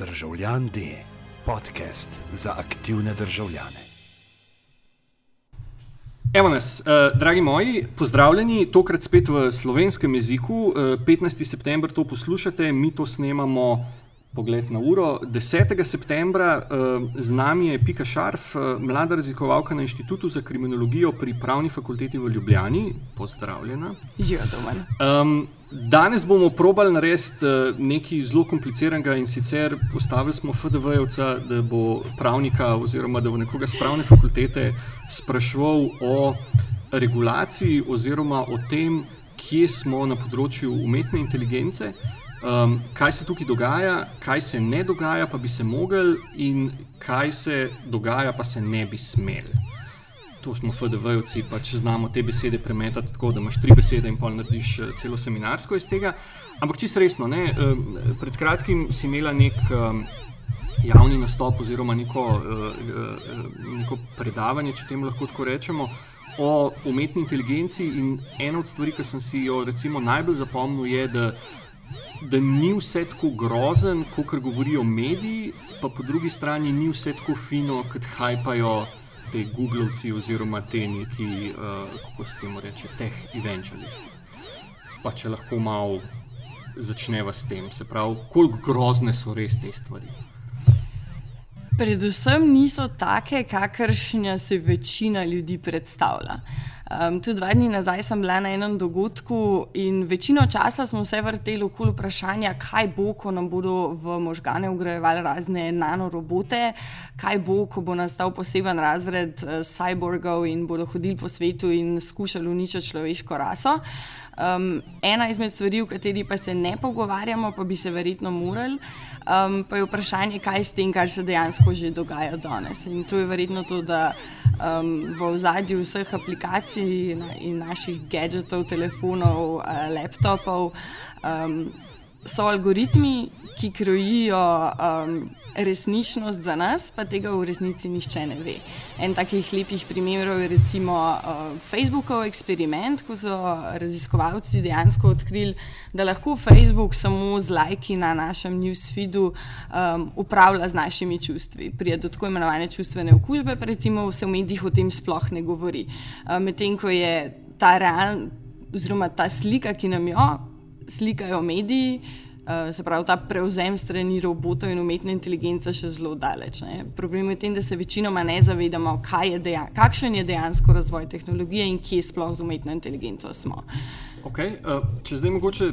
Državljan D, podcast za aktivne državljane. Evo nas, uh, dragi moji, pozdravljeni, tokrat spet v slovenskem jeziku. Uh, 15. september to poslušate, mi to snemamo Pogled na uro. 10. septembra uh, z nami je Pika Šarf, uh, mlada raziskovalka na Inštitutu za kriminologijo pri Pravni fakulteti v Ljubljani. Pozdravljena. Živijo doma. Um, danes bomo probali narediti uh, nekaj zelo kompliciranega in sicer postavili smo FDV-jevca, da bo pravnika oziroma da bo nekoga z pravne fakultete spraševal o regulaciji oziroma o tem, kje smo na področju umetne inteligence um, kaj se tukaj dogaja, kaj se ne dogaja, pa bi se mogel, in kaj se dogaja, pa se ne bi smel. To smo FDV-jevci, pač znamo te besede premetati tako, da imaš tri besede in pol narediš eh, celo seminarsko iz tega. Ampak čisto resno, ne? pred kratkim si imela nek um, javni nastop oziroma neko, neko predavanje, če temu lahko tako rečemo. O umetni inteligenci, in ena od stvari, ki sem si jo recimo, najbolj zapomnil, je, da da ni vse tako grozen, kot govorijo mediji, pa po drugi strani ni vse tako fino, kot hajpajo te Googlovci oziroma te neki, uh, kako se temu reče, teh evangelisti. Pa če lahko malo začneva s tem, se pravi, koliko grozne so res te stvari. Predvsem niso take, kakršne se večina ljudi predstavlja. Um, tudi dva dni nazaj sem bila na enem dogodku in večino časa smo se vrteli okoli vprašanja, kaj bo, ko nam bodo v možgane ugrajevali razne nanorobote, kaj bo, ko bo nastal poseben razred uh, cyborgov in bodo hodili po svetu in skušali uničiti človeško raso. Um, ena izmed stvari, o kateri pa se ne pogovarjamo, pa bi se verjetno morali, um, pa je vprašanje, kaj s tem, kar se dejansko že dogaja danes. In to je verjetno to, da um, v ozadju vseh aplikacij in naših gadgetov, telefonov, uh, laptopov um, so algoritmi, ki krojijo um, resničnost za nas, pa tega v resnici nišče ne ve. En takih lepih primerov je recimo uh, Facebookov eksperiment, ko so raziskovalci dejansko odkrili, da lahko Facebook samo z lajki na našem newsfeedu um, upravlja z našimi čustvi. Prije do tako imenovane čustvene okužbe, pa recimo se v medijih o tem sploh ne govori. Uh, Medtem ko je ta realna, oziroma ta slika, ki nam jo slikajo mediji, uh, se pravi ta prevzem strani robotov in umetne inteligence še zelo daleč. Ne. Problem je v tem, da se večinoma ne zavedamo, je dejan, kakšen je dejansko razvoj tehnologije in kje sploh z umetno inteligenco smo. Okay, uh, če zdaj mogoče.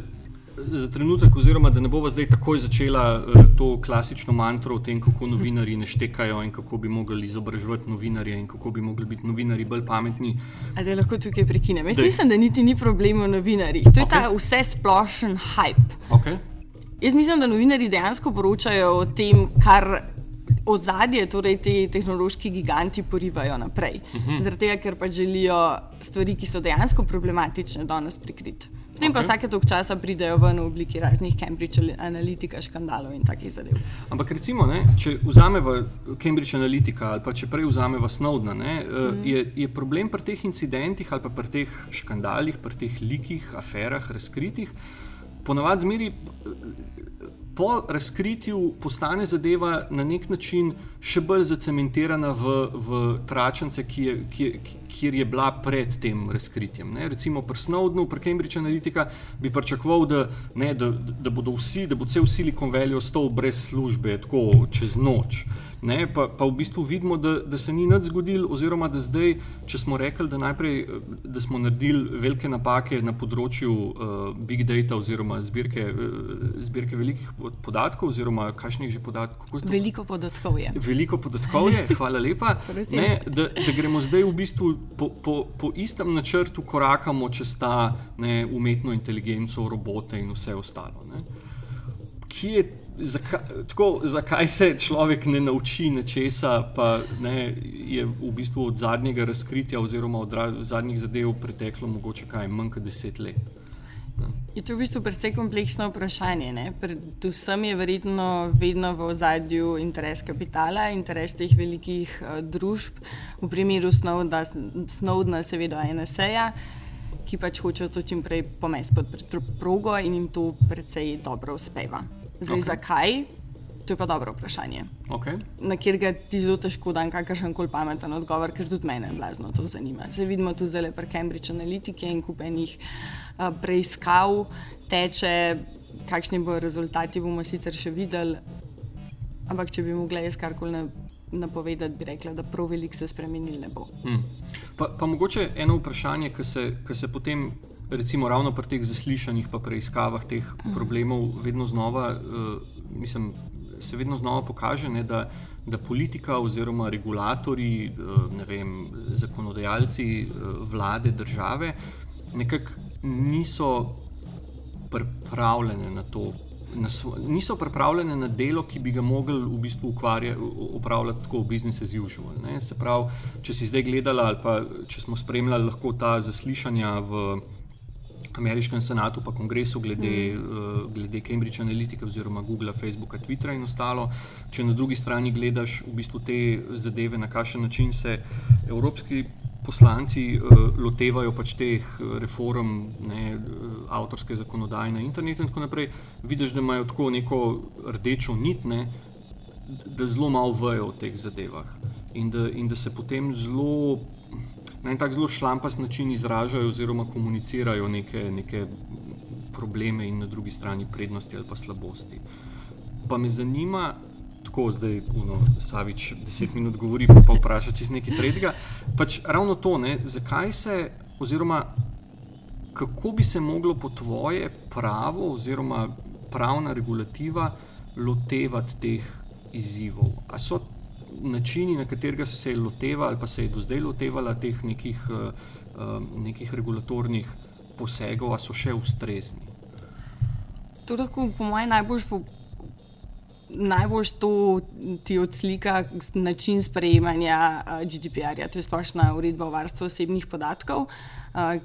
Za trenutek, oziroma da ne bomo zdaj takoj začela uh, to klasično mantro o tem, kako novinari ne štekajo in kako bi mogli izobraževati novinarje in kako bi mogli biti novinari bolj pametni. Ali lahko tukaj prekinem? Jaz Dej. mislim, da niti ni problem v novinarjih. To je okay. ta vse splošen hype. Okay. Jaz mislim, da novinari dejansko poročajo o tem, kar ozadje, torej ti tehnološki giganti porivajo naprej. Uh mhm. -huh. Zaradi tega, ker pač želijo stvari, ki so dejansko problematične, danes prikriti. Potem okay. pa vsake toliko časa pridejo ven v obliki raznih Cambridge Analytica škandalov in takih zadev. Ampak recimo, ne, če vzamemo Cambridge Analytica ali pa če prej vzamemo Snowdena, ne, mm. je, je problem pri teh incidentih ali pa pri teh škandalih, pri teh likih, aferah, razkritih ponavadi zmeri po razkritju postane zadeva na nek način še bolj zacementirana v, v tračence, ki je, ki, kjer je bila pred tem razkritjem. Ne? Recimo pri Snowdenu, pri Cambridge Analytica bi pričakoval, da, ne, da, da bodo vsi, da bo cel Silicon Valley ostal brez službe, tako čez noč. Ne, pa, pa v bistvu vidimo, da, da se ni nič zgodilo, oziroma da zdaj, če smo rekli, da, najprej, da smo naredili velike napake na področju uh, big data oziroma zbirke, uh, zbirke velikih podatkov, oziroma kakšnih že podatkov. Veliko podatkov je. Veliko podatkov je, hvala lepa. ne, da, da gremo zdaj v bistvu po, po, po istem načrtu, korakamo čez ta ne, umetno inteligenco, robote in vse ostalo. Je zakaj, tako, zakaj se človek ne nauči nečesa, pa ne, je v bistvu od zadnjega razkritja oziroma od zadnjih zadev preteklo mogoče kaj manj kot deset let. Je to v bistvu precej kompleksno vprašanje. Ne? Predvsem je verjetno vedno v ozadju interes kapitala, interes teh velikih uh, družb, v primeru Snowdena, seveda NSA, ki pač hočejo to čim prej pomesti pod progo in jim to precej dobro uspeva. Zdaj, okay. zakaj? To je pa dobro vprašanje, Okay. na katerega ti zelo težko dam kakršen koli pameten odgovor, ker tudi mene blazno to zanima. Se vidimo tu zdaj pri Cambridge Analytica in kupenih uh, preiskav teče, kakšni bodo rezultati, bomo sicer še videli. Ampak če bi mogla jaz karkoli na, napovedati, bi rekla, da prav veliko se spremenil ne bo. Hmm. Pa, pa mogoče eno vprašanje, ki se, ki se potem, recimo, ravno pri teh zaslišanjih, pa preiskavah teh problemov, vedno znova, uh, mislim, se vedno znova pokaže, ne, da, da politika oziroma regulatori, uh, ne vem, zakonodajalci, uh, vlade, države nekako niso pripravljene na to. Na svo, niso pripravljene na delo, ki bi ga mogli v bistvu upravljati tako business as usual. Ne? Se pravi, če si zdaj gledala ali pa če smo spremljali lahko ta zaslišanja v ameriškem senatu pa kongresu glede, uh, glede Cambridge Analytica oziroma Google, Facebooka, Twittera in ostalo, če na drugi strani gledaš v bistvu te zadeve, na kakšen način se evropski poslanci uh, lotevajo pač teh reform ne, avtorske zakonodaje na internetu in tako naprej, vidiš, da imajo tako neko rdečo nit, ne, da zelo malo vejo o teh zadevah. In da, in da se potem zelo na en tak zelo šlampast način izražajo oziroma komunicirajo neke, neke probleme in na drugi strani prednosti ali pa slabosti. Pa me zanima, tako zdaj, uno, Savič, deset minut govori, pa, pa vpraša čez nekaj tretjega. Pač ravno to, ne, zakaj se, oziroma kako bi se moglo po tvoje pravo oziroma pravna regulativa lotevati teh izzivov? A so načini, na katerega se je loteva ali pa se je do zdaj lotevala teh nekih, uh, nekih regulatornih posegov, so še ustrezni? To lahko, po mojem, najbolj, po, najbolj to ti odslika način sprejemanja uh, GDPR-ja, to je splošna uredba o varstvu osebnih podatkov,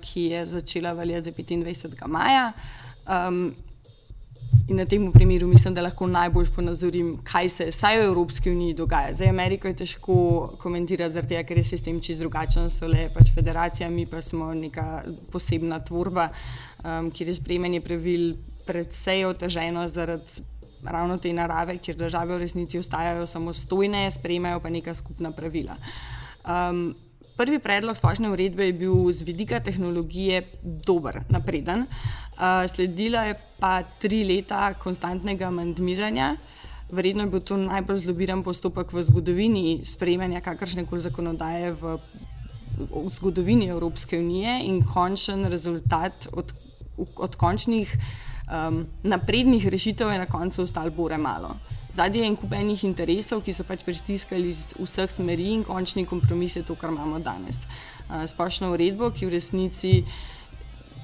ki je začela veljati 25. maja. Um, In na tem primeru mislim, da lahko najbolj ponazorim, kaj se vsaj v Evropski uniji dogaja. Za Ameriko je težko komentirati, zaradi tega, ker je sistem čist drugačen, so le pač federacija, mi pa smo neka posebna tvorba, um, kjer je sprejemanje pravil predvsej oteženo zaradi ravno te narave, kjer države v resnici ostajajo samostojne, sprejemajo pa neka skupna pravila. Um, prvi predlog splošne uredbe je bil z vidika tehnologije dober, napreden. Uh, sledila je pa tri leta konstantnega amandmiranja. Verjetno je bil to najbolj zlobiran postopek v zgodovini sprejemanja kakršne koli zakonodaje v, v zgodovini Evropske unije in končen rezultat od, od končnih um, naprednih rešitev je na koncu ostal bore malo. Zadnji je en kup enih interesov, ki so pač pristiskali iz vseh smeri in končni kompromis je to, kar imamo danes. Splošno uredbo, ki v resnici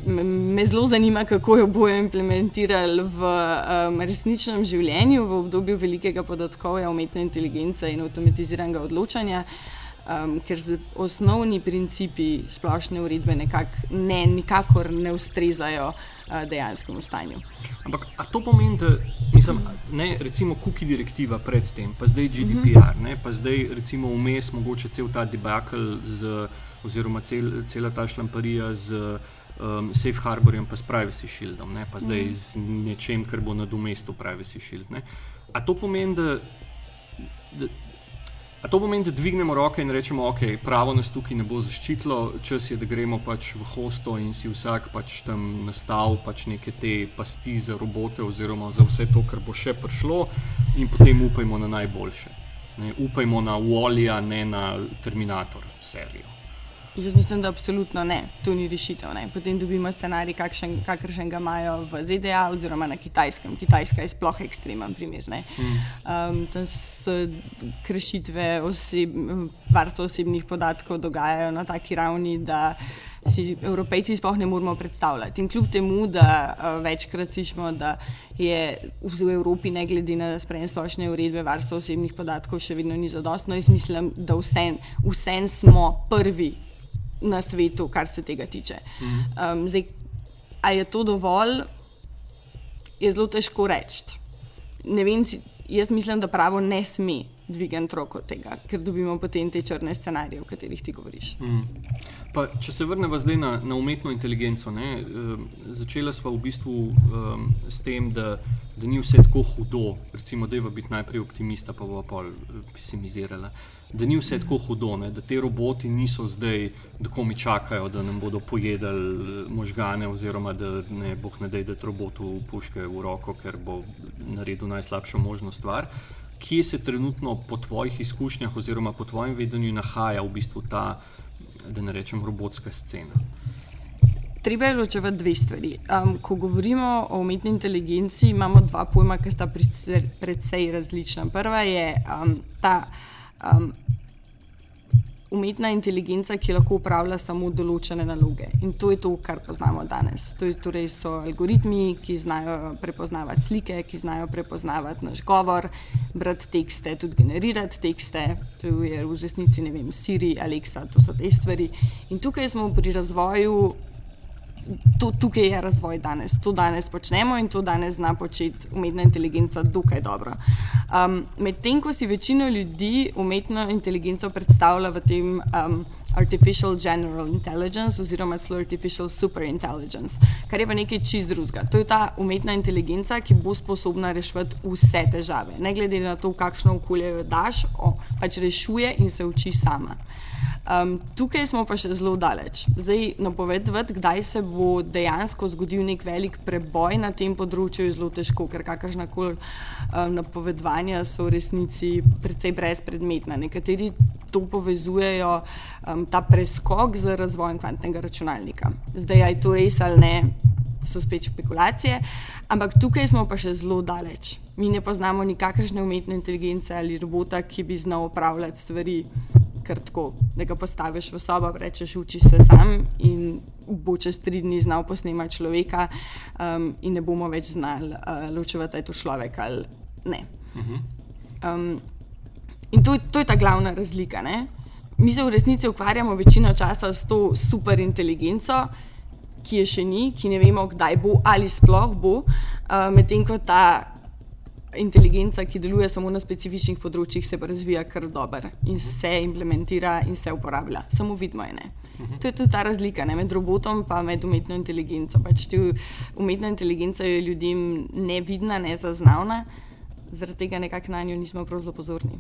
me zelo zanima, kako jo bojo implementirali v resničnem življenju, v obdobju velikega podatkovja, umetne inteligence in avtomatiziranega odločanja. Um, ker osnovni principi splošne uredbe nekak, ne, nikakor ne ustrezajo uh, dejanskemu stanju. Ampak to pomeni, da mislim, ne, recimo kuki direktiva predtem, pa zdaj GDPR, ne, pa zdaj recimo vmes mogoče cel ta debakl oziroma cel, cela ta šlamparija z um, Safe Harborjem pa s Privacy Shieldom, ne, pa zdaj z nečem, kar bo nadomestil Privacy Shield. Ne. A to pomeni, da, da A to pomeni, da dvignemo roke in rečemo, ok, pravo nas tukaj ne bo zaščitilo, čas je, da gremo pač v hosto in si vsak pač tam nastavi pač neke te pasti za robote oziroma za vse to, kar bo še prišlo in potem upajmo na najboljše. Ne, upajmo na Wallija, ne na Terminator serijo. Jaz mislim, da absolutno ne, to ni rešitev. Ne. Potem dobimo scenarij, kakršen ga imajo v ZDA oziroma na Kitajskem. Kitajska je sploh ekstremen primer. Um, tam se kršitve oseb, varstva osebnih podatkov dogajajo na taki ravni, da si evropejci sploh ne moremo predstavljati. In kljub temu, da uh, večkrat slišimo, da je v Evropi, ne glede na sprejem splošne uredbe varstva osebnih podatkov, še vedno ni zadostno, jaz mislim, da vsem vse smo prvi na svetu, kar se tega tiče. Um, zdaj, ali je to dovolj, je zelo težko reči. Ne vem, jaz mislim, da pravo ne sme dvigniti roko od tega, ker dobimo potem te črne scenarije, o katerih ti govoriš. Mm. Pa, če se vrnemo zdaj na, na umetno inteligenco, ne, um, začela smo v bistvu um, s tem, da, da ni vse tako hudo. Recimo, da je biti najprej optimista, pa bo pa eh, pesimizirala. Da ni vse tako hudo, ne, da te roboti niso zdaj, da komi čakajo, da nam bodo pojedali eh, možgane, oziroma da ne boh ne da je robotu puške v roko, ker bo naredil najslabšo možno stvar. Kje se trenutno po tvojih izkušnjah, oziroma po tvojem vedenju, nahaja v bistvu ta da ne rečem, robotska scena. Treba je ločevati dve stvari. Um, ko govorimo o umetni inteligenci, imamo dva pojma, ki sta precej različna. Prva je um, ta um, umetna inteligenca, ki lahko upravlja samo določene naloge. In to je to, kar poznamo danes. To je, torej so algoritmi, ki znajo prepoznavati slike, ki znajo prepoznavati naš govor, brati tekste, tudi generirati tekste. To je v resnici, ne vem, Siri, Alexa, to so te stvari. In tukaj smo pri razvoju to, tukaj je razvoj danes, to danes počnemo in to danes zna početi umetna inteligenca dokaj dobro. Um, Medtem ko si večina ljudi umetno inteligenco predstavlja v tem um, artificial general intelligence oziroma celo artificial super intelligence, kar je pa nekaj čist drugega. To je ta umetna inteligenca, ki bo sposobna reševati vse težave, ne glede na to, kakšno okolje jo daš, o, pač rešuje in se uči sama. Um, tukaj smo pa še zelo daleč. Zdaj, napovedati, kdaj se bo dejansko zgodil nek velik preboj na tem področju, je zelo težko, ker kakršna koli um, napovedovanja so v resnici precej brezpredmetna. Nekateri to povezujejo, um, ta preskok z razvojem kvantnega računalnika. Zdaj, je to res ali ne, so spet špekulacije, ampak tukaj smo pa še zelo daleč. Mi ne poznamo nikakršne umetne inteligence ali robota, ki bi znal upravljati stvari kar tako, da ga postaviš v sobo, rečeš, uči se sam in bo čez tri dni znal posnemati človeka, um, in ne bomo več znali uh, ločevati, da je to človek ali ne. Um, in to, to je ta glavna razlika. Ne? Mi se v resnici ukvarjamo večino časa s to super inteligenco, ki je še ni, ki ne vemo, kdaj bo ali sploh bo, uh, medtem ko ta inteligenca, ki deluje samo na specifičnih področjih, se pa razvija kar dobro in se implementira in se uporablja. Samo vidimo je. Ne? To je tudi ta razlika ne, med robotom in med umetno inteligenco. Pač umetna inteligenca je ljudem nevidna, nezaznavna, zaradi tega nekako na njo nismo prav zelo pozorni.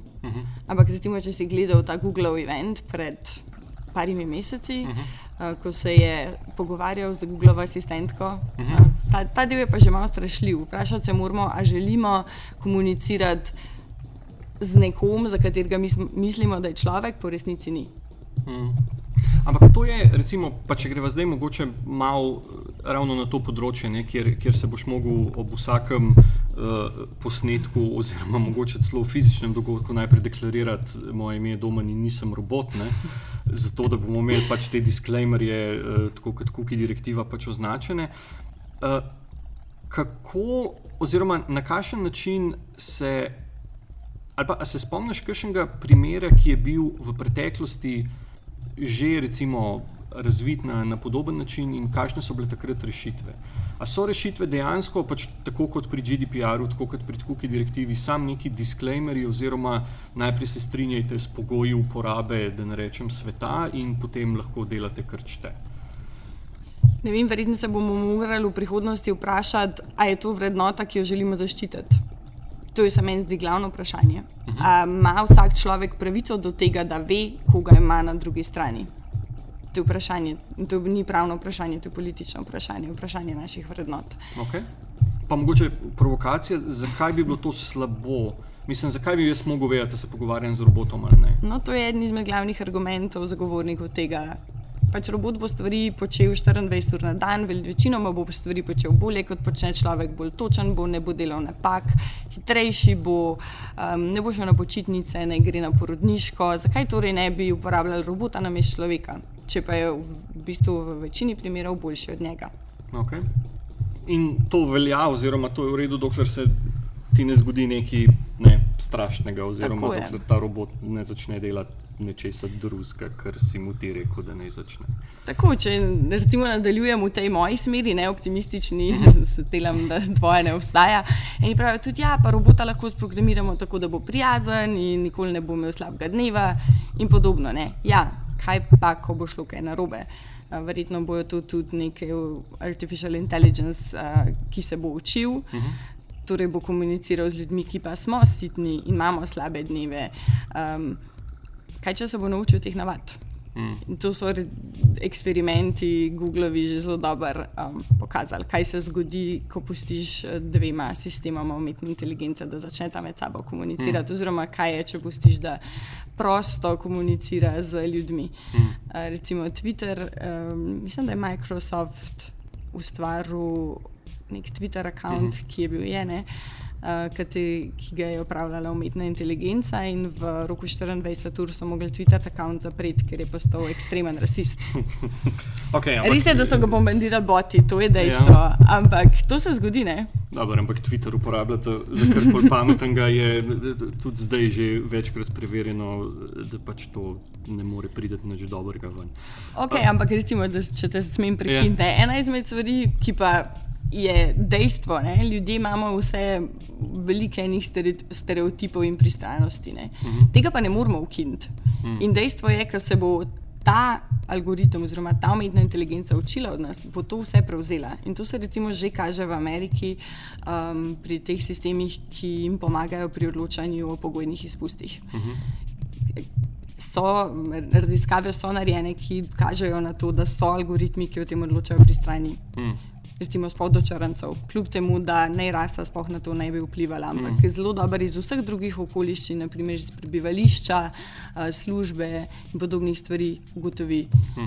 Ampak recimo, če si gledal ta Google event pred parimi meseci, uh -huh. uh, ko se je pogovarjal z Google asistentko. Uh -huh. uh, ta, ta del je pa že malo strašljiv. Vprašati se moramo, ali želimo komunicirati z nekom, za katerega mislimo, da je človek, po resnici ni. -huh. Ampak to je, recimo, pa če greva zdaj mogoče malo ravno na to področje, ne, kjer, kjer se boš mogel ob vsakem uh, posnetku, oziroma mogoče celo fizičnem dogodku, najprej deklarirati, moje ime doma in nisem robot. Ne, zato, da bomo imeli pač te disclaimerje, uh, tako kot kuki direktiva, pač označene. Uh, kako, oziroma na kakšen način se. Ali pa se spomniš kakšnega primera, ki je bil v preteklosti že recimo, razvit na, na podoben način in kakšne so bile takrat rešitve. A so rešitve dejansko, pač tako kot pri GDPR-u, tako kot pri Kuki direktivi, sam neki disclaimerji, oziroma najprej se strinjajte s pogoji uporabe, da ne rečem sveta, in potem lahko delate krčte. Ne vem, verjetno se bomo morali v prihodnosti vprašati, ali je to vrednota, ki jo želimo zaščititi. To je za meni zdi glavno vprašanje. Ima vsak človek pravico do tega, da ve, koga ima na drugi strani? To je vprašanje. To ni pravno vprašanje, to je politično vprašanje, vprašanje naših vrednot. Okay. Pa mogoče provokacija, zakaj bi bilo to slabo? Mislim, zakaj bi jaz mogel vedeti, da se pogovarjam z robotom ali ne? No, to je eden izmed glavnih argumentov zagovornikov tega, pač robot bo stvari počel 24 ur na dan, večinoma bo stvari počel bolje, kot počne človek, bolj točen bo, ne bo delal napak, hitrejši bo, um, ne bo šel na počitnice, ne gre na porodniško. Zakaj torej ne bi uporabljali robota na mestu človeka, če pa je v bistvu v večini primerov boljši od njega? Okay. In to velja, oziroma to je v redu, dokler se ti ne zgodi neki. Ne strašnega, oziroma dokler ta robot ne začne delati nečesa drugega, kar si mu ti rekel, da ne začne. Tako, če recimo nadaljujem v tej moji smeri, ne optimistični, se delam, da dvoje ne obstaja. In pravijo tudi, ja, pa robota lahko sprogramiramo tako, da bo prijazen in nikoli ne bo imel slabega dneva in podobno. Ne. Ja, kaj pa, ko bo šlo kaj narobe? Verjetno bojo to tudi neki artificial intelligence, ki se bo učil. Torej bo komuniciral z ljudmi, ki pa smo sitni in imamo slabe dneve. Um, kaj če se bo naučil teh navad? In to so eksperimenti, Googlovi že zelo dobro um, pokazali, kaj se zgodi, ko pustiš eh, dvema sistemoma umetne inteligence, da začneta med sabo komunicirati, mm. oziroma kaj je, če pustiš, da prosto komunicira z ljudmi. Mm. Uh, recimo Twitter, um, mislim, da je Microsoft ustvaril nek Twitter račun, mm -hmm. ki je bil je, ne, uh, kate, ki ga je upravljala umetna inteligenca, in v roku 24 ur so mogli Twitter račun zapreti, ker je postal ekstremen rasist. Okay, Res je, da so ga bombardirali boti, to je dejstvo, ja. ampak to se zgodi, ne? Dobro, ampak Twitter uporabljati za, za karkoli pametnega je tudi zdaj že večkrat preverjeno, da pač to ne more priti nič dobrega ven. Okay, ampak recimo, da, če te smem prekiniti, yeah. ena izmed stvari, ki pa je dejstvo, ne? ljudje imamo vse velike enih stere- stereotipov in pristranosti. Ne? Uh -huh. Tega pa ne moramo ukiniti. Uh -huh. In dejstvo je, ker se bo ta algoritem oziroma ta umetna inteligenca učila od nas, bo to vse prevzela. In to se recimo že kaže v Ameriki um, pri teh sistemih, ki jim pomagajo pri odločanju o pogojnih izpustih. Uh -huh. So, raziskave so narejene, ki kažejo na to, da so algoritmi, ki o tem odločajo pri strani. Mm. Recimo spoddočrncev, kljub temu, da ne rasa sploh na to ne bi vplivala, ampak mm. zelo dobro iz vseh drugih okoliščin, naprimer iz prebivališča, a, službe in podobnih stvari, ugotovi, mm.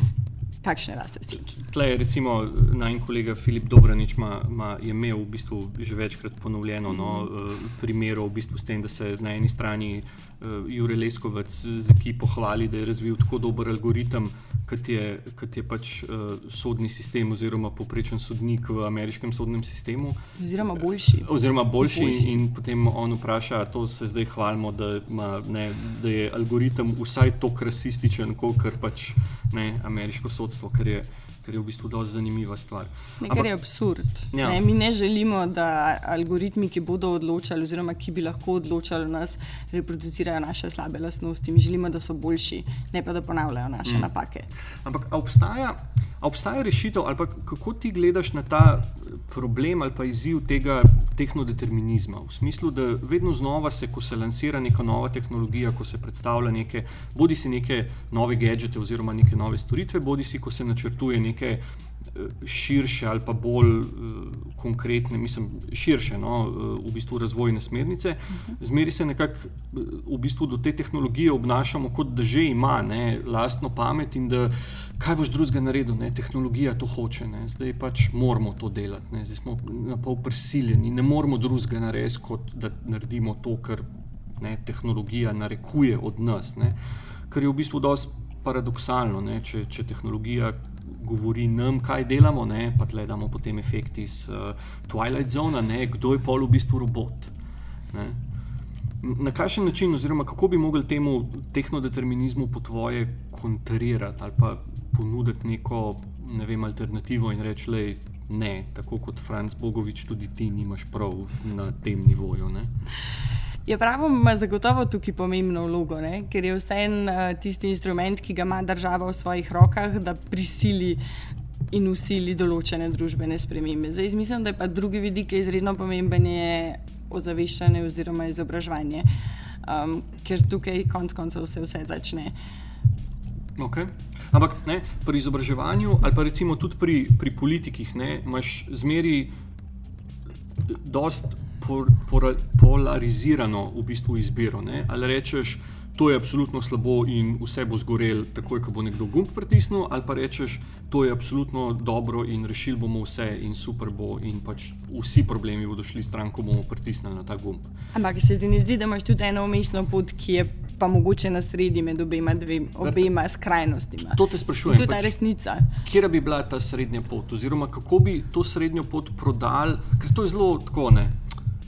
kakšne rase si. Tle je recimo naj kolega Filip Dobranič ma, ma je imel v bistvu že večkrat ponovljeno no, uh, primerov v bistvu s tem, da se na eni strani uh, Jure Leskovec z ekipo hvali, da je razvil tako dober algoritem, kot je, kot je pač uh, sodni sistem oziroma poprečen sodnik v ameriškem sodnem sistemu. Oziroma boljši. Oziroma boljši, Boljši. in, in potem on vpraša, to se zdaj hvalimo, da, ima, ne, da je algoritem vsaj tako rasističen, kot pač ne, ameriško sodstvo, kar je, kar je v bistvu dosti zanimiva stvar. Nekaj je absurd. Ja. Ne, mi ne želimo, da algoritmi, ki bodo odločali, oziroma ki bi lahko odločali o nas, reproducirajo naše slabe lastnosti. Mi želimo, da so boljši, ne pa da ponavljajo naše mm. napake. Ampak obstaja, obstaja rešitev, ali pa kako ti gledaš na ta problem ali pa izziv tega tehnodeterminizma? V smislu, da vedno znova se, ko se lansira neka nova tehnologija, ko se predstavlja neke, bodi si neke nove gadžete oziroma neke nove storitve, bodi si, ko se načrtuje neke eh, širše ali pa bolj uh, konkretne, mislim, širše, no, uh, v bistvu razvojne smernice, zmeri se nekako uh, v bistvu do te tehnologije obnašamo, kot da že ima ne, lastno pamet in da kaj boš drugega naredil, ne, tehnologija to hoče, ne, zdaj pač moramo to delati, ne, zdaj smo na pol prisiljeni, ne moramo drugega narediti, kot da naredimo to, kar ne, tehnologija narekuje od nas, ne, kar je v bistvu dosti paradoksalno, ne, če, če tehnologija govori nam, kaj delamo, ne, pa tle damo potem efekt iz uh, Twilight Zone, ne, kdo je pol v bistvu robot. Ne. Na kakšen način, oziroma kako bi mogli temu tehnodeterminizmu po tvoje kontrirati ali pa ponuditi neko ne vem, alternativo in reči, da ne, tako kot Franz Bogovič, tudi ti nimaš prav na tem nivoju. Ne? Ja, pravo ima zagotovo tukaj pomembno vlogo, ne? ker je vseeno uh, tisti instrument, ki ga ima država v svojih rokah, da prisili in usili določene družbene spremembe. Zdaj, mislim, da je pa drugi vidik, ki je izredno pomemben, je ozaveščanje oziroma izobraževanje, um, ker tukaj konec koncev se vse začne. Okay. Ampak ne, pri izobraževanju, ali pa recimo tudi pri, pri politikih, ne, imaš zmeri dost por, por, polarizirano v bistvu izbiro. Ne. Ali rečeš, to je absolutno slabo in vse bo zgorel, takoj, ko bo nekdo gumb pritisnil, ali pa rečeš, to je absolutno dobro in rešili bomo vse in super bo in pač vsi problemi bodo šli stran, ko bomo pritisnili na ta gumb. Ampak se ti ne zdi, da imaš tudi eno umestno pot, ki je pa mogoče na sredi med obema, dve, obema skrajnostima. To te sprašujem. To je ta pač, resnica. Kje bi bila ta srednja pot, oziroma kako bi to srednjo pot prodali, ker to je zelo tako ne.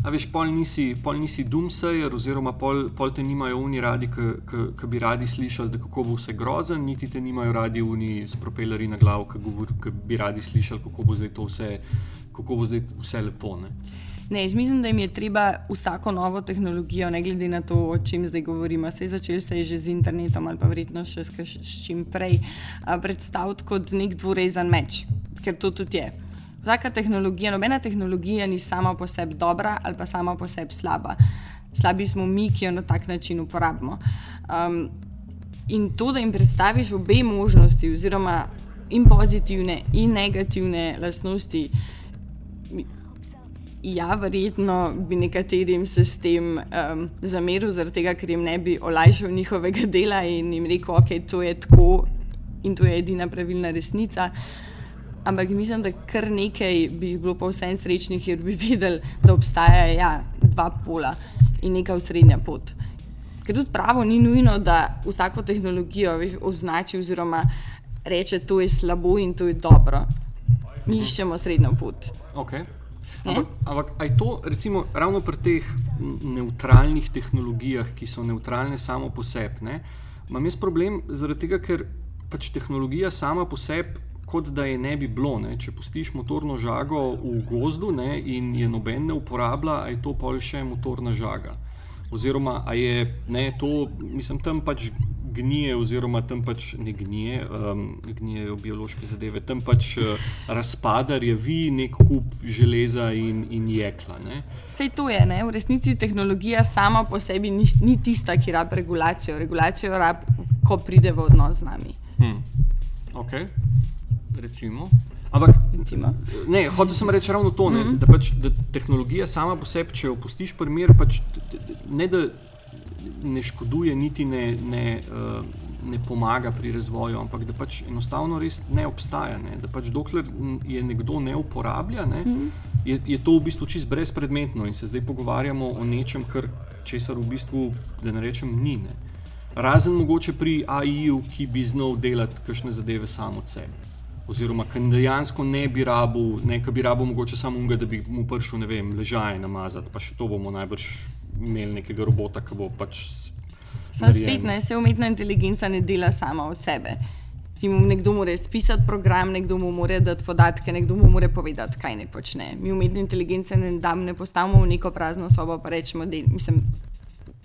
A veš, pol nisi, pol nisi doomsayer, oziroma pol, pol te nimajo oni radi, ki bi radi slišali, da kako bo vse grozen, niti te nimajo radi oni s propelerji na glavu, ki bi radi slišali, kako bo zdaj to vse, kako bo zdaj vse lepo. Ne? Ne, mislim, da jim je treba vsako novo tehnologijo, ne glede na to, o čem zdaj govorimo, se je začel se je že z internetom ali pa verjetno še s čim prej, predstaviti kot nek dvorezen meč, ker to tudi je. Vsaka tehnologija, nobena tehnologija ni sama po sebi dobra ali pa sama po sebi slaba. Slabi smo mi, ki jo na tak način uporabimo. Um, in to, da jim predstaviš obe možnosti, oziroma in pozitivne in negativne lastnosti, ja, verjetno bi nekaterim se s tem um, zameril, zaradi tega, ker jim ne bi olajšal njihovega dela in jim rekel, ok, to je tako in to je edina pravilna resnica. Ampak mislim, da kar nekaj bi bilo pa vsem srečnih, ker bi videli, da obstajajo ja, dva pola in neka srednja pot. Ker tudi pravo ni nujno, da vsako tehnologijo označi oziroma reče, da je slabo in to je dobro. Mi iščemo srednjo pot. Okay. Ampak, ampak je to recimo, ravno pri teh neutralnih tehnologijah, ki so neutralne samo po sebi, imam jaz problem zaradi tega, ker pač tehnologija sama po sebi kot da je ne bi bilo. Ne? Če pustiš motorno žago v gozdu ne, in je noben ne uporablja, je to pa še motorna žaga. Oziroma, je ne, to, mislim, tam pač gnije, oziroma tam pač ne gnije, um, gnijejo biološke zadeve, tam pač uh, razpada, je vi nek kup železa in, in jekla. Vse to je, ne? v resnici tehnologija sama po sebi ni, ni tista, ki rabi regulacijo. Regulacijo rabi, ko pride v odnos z nami. Hmm. Okay recimo. Ampak, ne, hotel sem reči ravno to, ne, mm -hmm. da, pač, da tehnologija sama po sebi, če opustiš primer, pač, ne da ne škoduje, niti ne, ne, uh, ne pomaga pri razvoju, ampak da pač enostavno res ne obstaja. Ne, da pač dokler je nekdo ne uporablja, ne, mm -hmm. je, je to v bistvu čist brezpredmetno in se zdaj pogovarjamo o nečem, kar česar v bistvu, da ne rečem, ni. Ne. Razen mogoče pri AI-ju, ki bi znal delati kakšne zadeve samo od sebe oziroma ki dejansko ne bi rabil, ne bi rabil mogoče samo unga, da bi mu prišel, ne vem, ležaj namazati, pa še to bomo najbrž imeli nekega robota, ki bo pač. Sam spet ne, se umetna inteligenca ne dela sama od sebe. Ti mu nekdo mora spisati program, nekdo mu mora dati podatke, nekdo mu mora povedati, kaj ne počne. Mi umetne inteligence ne, dam, ne postavimo v neko prazno sobo, pa rečemo, da mislim,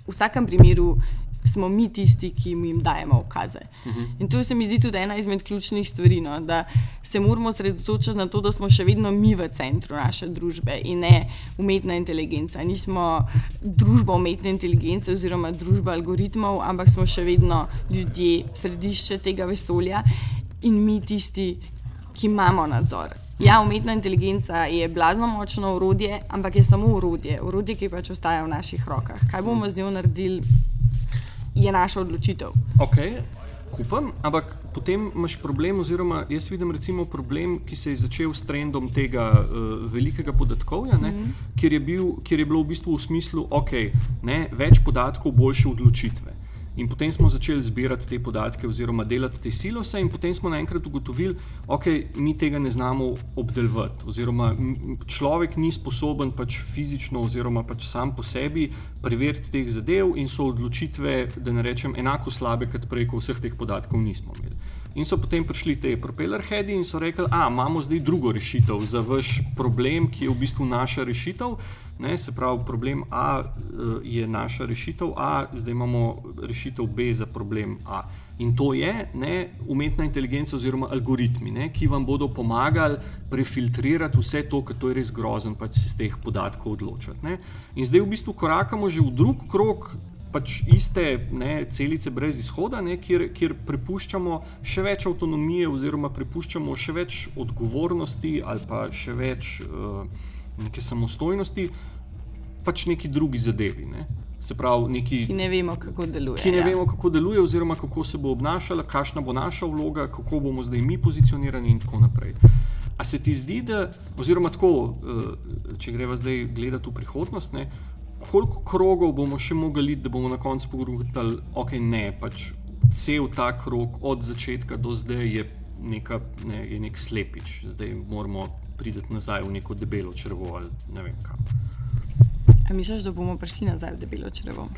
v vsakem primeru smo mi tisti, ki jim dajemo ukaze. Uh mhm. -huh. In to se mi zdi tudi ena izmed ključnih stvari, no, da se moramo osredotočiti na to, da smo še vedno mi v centru naše družbe in ne umetna inteligenca. Nismo družba umetne inteligence oziroma družba algoritmov, ampak smo še vedno ljudje, središče tega vesolja in mi tisti, ki imamo nadzor. Ja, umetna inteligenca je blazno močno urodje, ampak je samo urodje, urodje, ki pač ostaja v naših rokah. Kaj bomo z njo naredili? Je naša odločitev. Okay. Kupam, ampak potem imaš problem, oziroma jaz vidim recimo problem, ki se je začel s trendom tega uh, velikega podatkovja, ne, mm -hmm. kjer, je bil, kjer je bilo v bistvu v smislu, okay, je več podatkov, boljše odločitve. In potem smo začeli zbirati te podatke, oziroma delati te silose, in potem smo naenkrat ugotovili, da okay, mi tega ne znamo obdelovati. Oziroma, človek ni sposoben pač fizično, oziroma pač sam po sebi preveriti teh zadev, in so odločitve, da ne rečem, enako slabe, kot prej, ko vseh teh podatkov nismo imeli. In so potem prišli te propellerheadi in so rekli, da imamo zdaj drugo rešitev za vaš problem, ki je v bistvu naša rešitev. Ne, se pravi, problem A uh, je naša rešitev A, zdaj imamo rešitev B za problem A. In to je ne, umetna inteligenca oziroma algoritmi, ne, ki vam bodo pomagali prefiltrirati vse to, kar je res grozen, pa se iz teh podatkov odločiti. Ne. In zdaj v bistvu korakamo že v drug krok. Pač iste ne, celice brez izhoda, ne, kjer, kjer prepuščamo še več avtonomije, oziroma prepuščamo še več odgovornosti, ali pa še več uh, neke samostojnosti, pač neki drugi zadevi. Ne? Se pravi, neki, ki ne vemo, kako deluje. Ki ne ja. vemo, kako deluje, oziroma kako se bo obnašala, kakšna bo naša vloga, kako bomo zdaj mi pozicionirani in tako naprej. A se ti zdi, da, oziroma tako, eh, če greva zdaj gledati v prihodnost, ne, koliko krogov bomo še mogli, da bomo na koncu pogledali, da okay, je pač cel ta krog od začetka do zdaj je, neka, ne, je nek slepič, zdaj moramo priti nazaj v neko debelo črvo ali ne vem kam. A misliš, da bomo prišli nazaj v debelo črvo?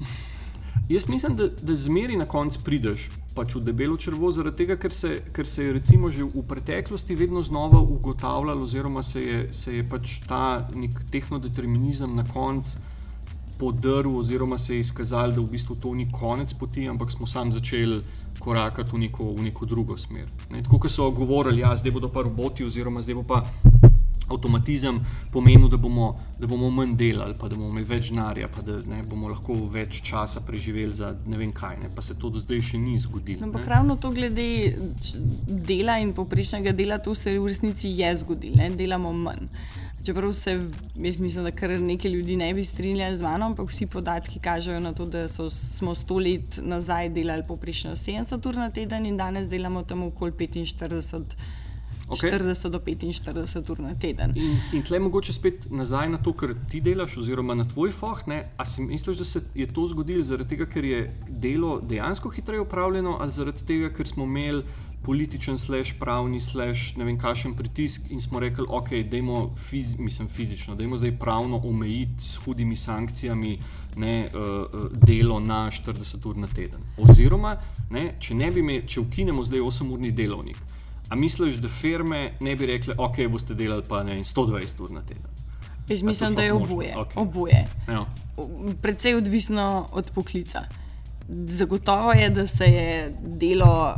Jaz mislim, da, da zmeri na koncu prideš pač v debelo črvo, zaradi tega, ker se, ker se je recimo že v preteklosti vedno znova ugotavljalo, oziroma se je, se je pač ta nek tehnodeterminizem na koncu podrl, oziroma se je izkazalo, da v bistvu to ni konec poti, ampak smo sami začeli korakati v neko, v neko drugo smer. Ne? Tako kot so govorili, ja, zdaj bodo pa roboti, oziroma zdaj bo pa avtomatizem pomenil, da bomo, da bomo manj delali, pa da bomo imeli več denarja, pa da ne, bomo lahko več časa preživeli za ne vem kaj. Ne. Pa se to do zdaj še ni zgodilo. Ampak no, ravno to glede dela in poprečnega dela, to se v resnici je zgodilo, ne. delamo manj. Čeprav se, jaz mislim, da kar nekaj ljudi ne bi strinjali z mano, ampak vsi podatki kažejo na to, da so, smo sto let nazaj delali poprečno 70 ur na teden in danes delamo tam okoli 45 okay. 40 do 45 ur na teden. In, in tle mogoče spet nazaj na to, kar ti delaš, oziroma na tvoj foh. A si misliš, da se je to zgodilo zaradi tega, ker je delo dejansko hitreje upravljeno, ali zaradi tega, ker smo imeli političen, slash pravni, slash ne vem, kakšen pritisk in smo rekli, ok, dajmo fiz, mislim, fizično, dajmo zdaj pravno omejiti s hudimi sankcijami ne, uh, delo na 40 ur na teden. Oziroma, ne, če, ne bi me, če ukinemo zdaj 8-urni delovnik. A misliš, da firme ne bi rekle, ok, boste delali pa ne, 120 ur na teden? Jaz mislim, da je oboje. Okay. oboje. Ja. Predvsej odvisno od poklica. Zagotovo je, da se je delo,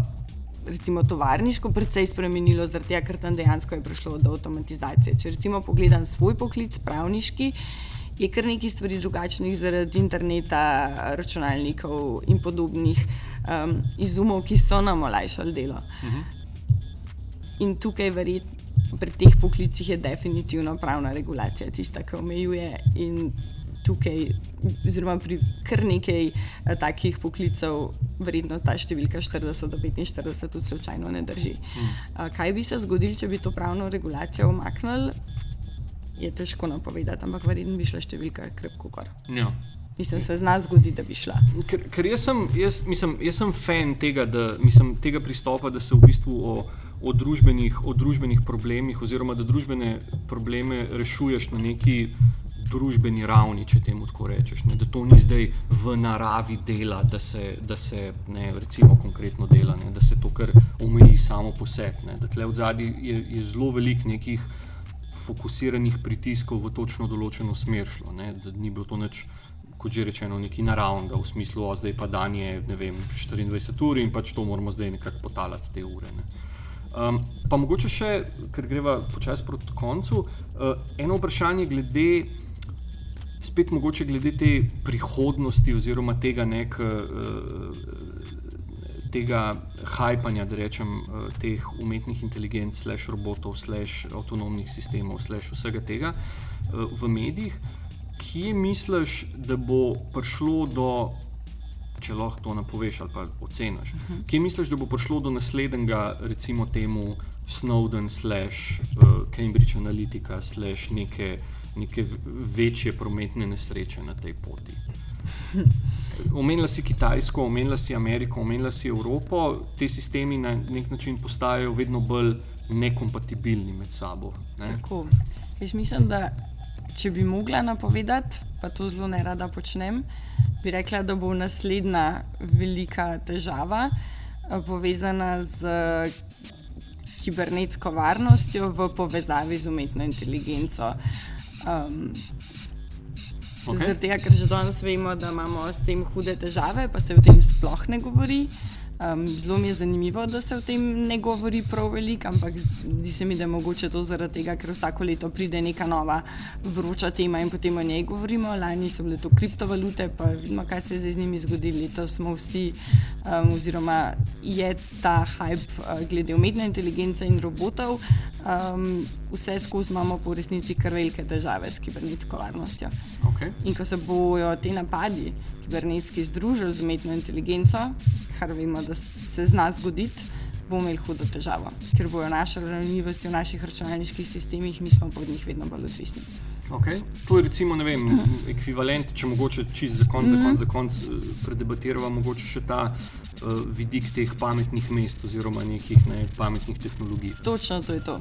recimo tovarniško, precej spremenilo, tega, ker tam dejansko je prišlo do avtomatizacije. Če recimo pogledam svoj poklic, pravniški, je kar nekaj stvari drugačnih zaradi interneta, računalnikov in podobnih um, izumov, ki so nam olajšali delo. Uh mhm. -huh. In tukaj, verjetno, pri teh poklicih je definitivno pravna regulacija tista, ki omejuje. In tukaj, oziroma pri kar nekaj a, eh, takih poklicev, verjetno ta številka 40 do 45 tudi slučajno ne drži. Hmm. A, kaj bi se zgodilo, če bi to pravno regulacijo omaknili? Je težko napovedati, ampak verjetno bi šla številka krepko gor. Ja. Mislim, se zna zgoditi, da bi šla. Ker, ker jaz, sem, jaz, mislim, jaz sem fan tega, da, mislim, tega pristopa, da se v bistvu o, o, družbenih, o družbenih problemih, oziroma da družbene probleme rešuješ na neki družbeni ravni, če temu tako rečeš. Ne? Da to ni zdaj v naravi dela, da se, da se ne, recimo, konkretno dela, ne? da se to kar omeji samo po sebi. Da tle v zadnji je, je zelo velik nekih fokusiranih pritiskov v točno določeno smer šlo, ne? da ni bilo to nič kot že rečeno, nekaj naravnega, v smislu, da zdaj pa dan je vem, 24 ur in pač to moramo zdaj nekako potalati te ure. Ne. Um, pa mogoče še, ker greva počasi proti koncu, uh, eno vprašanje glede. Spet mogoče glede te prihodnosti, oziroma tega, nek, tega hajpanja, da rečem, teh umetnih inteligenc, slash robotov, slash avtonomnih sistemov, slash vsega tega v medijih kje misliš, da bo prišlo do, če lahko to napoveš ali pa oceniš, uh mhm. -huh. kje misliš, da bo prišlo do naslednjega, recimo temu Snowden, slash uh, Cambridge Analytica, slash neke, neke večje prometne nesreče na tej poti? Omenila si Kitajsko, omenila si Ameriko, omenila si Evropo, ti sistemi na nek način postajajo vedno bolj nekompatibilni med sabo. Ne? Tako. Jaz mislim, da če bi mogla napovedati, pa to zelo ne rada počnem, bi rekla, da bo naslednja velika težava eh, povezana z kibernetsko varnostjo v povezavi z umetno inteligenco. Um, okay. Zaradi tega, ker že danes vemo, da imamo s tem hude težave, pa se o tem sploh ne govori. Um, zelo mi je zanimivo, da se o tem ne govori prav veliko, ampak zdi se mi, da je mogoče to zaradi tega, ker vsako leto pride neka nova vroča tema in potem o njej govorimo. Lani so bile to kriptovalute, pa vidimo, kaj se je zdaj z njimi zgodilo. Letos smo vsi, um, oziroma je ta hype uh, glede umetne inteligence in robotov. Um, vse skozi imamo po resnici kar velike težave s kibernetsko varnostjo. Okay. In ko se bojo ti napadi kibernetski združili z umetno inteligenco, kar vemo, da se zna zgoditi, bomo imeli hudo težavo, ker bojo naše ranljivosti v naših računalniških sistemih, mi smo pod njih vedno bolj odvisni. Okay. To je recimo vem, ekvivalent, če mogoče čez za konec, mm -hmm. za konec eh, predebatiramo, mogoče še ta uh, vidik teh pametnih mest oziroma nekih ne, pametnih tehnologij. Točno to je to.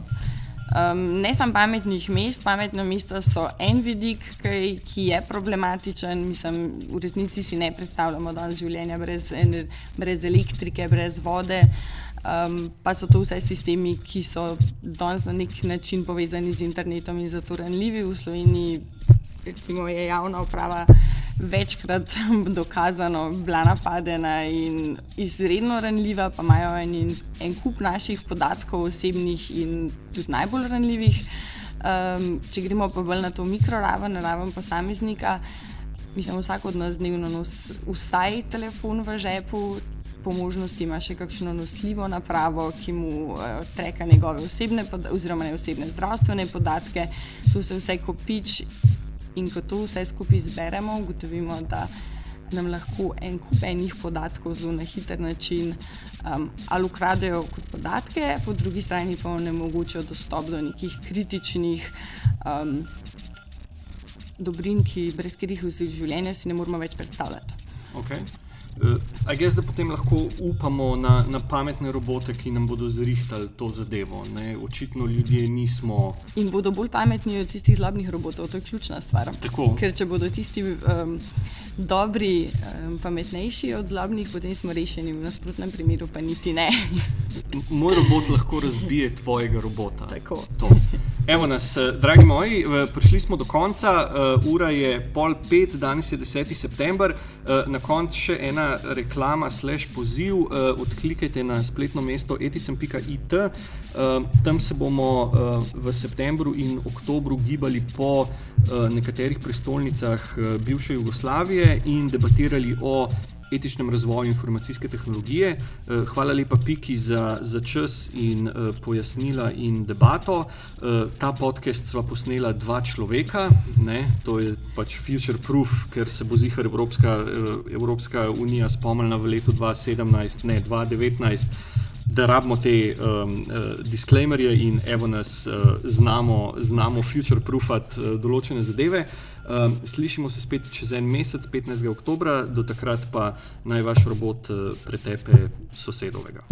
Um, ne samo pametnih mest, pametna mesta so en vidik, ki, ki je problematičen. Mislim, v resnici si ne predstavljamo danes življenja brez, brez elektrike, brez vode. Um, pa so to vse sistemi, ki so danes na nek način povezani z internetom in zato ranljivi v Sloveniji. Recimo je javna uprava večkrat dokazano bila napadena in izredno ranljiva, pa imajo en, en kup naših podatkov, osebnih in tudi najbolj ranljivih. Um, če gremo pa bolj na to mikroraven, raven posameznika, mislim, vsak od nas dnevno nosi vsaj telefon v žepu. Po možnosti ima še kakšno nosljivo napravo, ki mu uh, treka njegove osebne, oziroma ne osebne zdravstvene podatke, tu se vse kopič In ko to vse skupaj zberemo, ugotovimo, da nam lahko en kup enih podatkov zelo na hiter način um, ali ukradejo kot podatke, po drugi strani pa onemogočijo dostop do nekih kritičnih um, dobrin, ki brez katerih v življenju si ne moramo več predstavljati. Okay. Uh, jaz da potem lahko upamo na, na pametne robote, ki nam bodo zrihtali to zadevo. Ne? Očitno ljudje nismo. In bodo bolj pametni od tistih zlobnih robotov, to je ključna stvar. Tako. Ker če bodo tisti um, dobri, um, pametnejši od zlobnih, potem smo rešeni, v nasprotnem primeru pa niti ne. Moj robot lahko razbije tvojega robota. Tako. Evo nas, eh, dragi moji, eh, prišli smo do konca. Uh, ura je pol pet, danes je 10. september. Uh, na koncu še ena reklama, slash poziv. Uh, odklikajte na spletno mesto eticem.it. Uh, tam se bomo uh, v septembru in oktobru gibali po uh, nekaterih prestolnicah uh, bivše Jugoslavije in debatirali o etičnem razvoju informacijske tehnologije. Eh, hvala lepa Piki za, za čas in uh, pojasnila in debato. Uh, ta podcast sva posnela dva človeka, ne? to je pač future proof, ker se bo zihar Evropska, Evropska unija spomnila v letu 2017, ne 2019. Da rabimo te um, uh, disclaimerje in evo nas uh, znamo, znamo future-proofati uh, določene zadeve. Um, slišimo se spet čez en mesec, 15. oktober, do takrat pa naj vaš robot uh, pretepe sosedovega.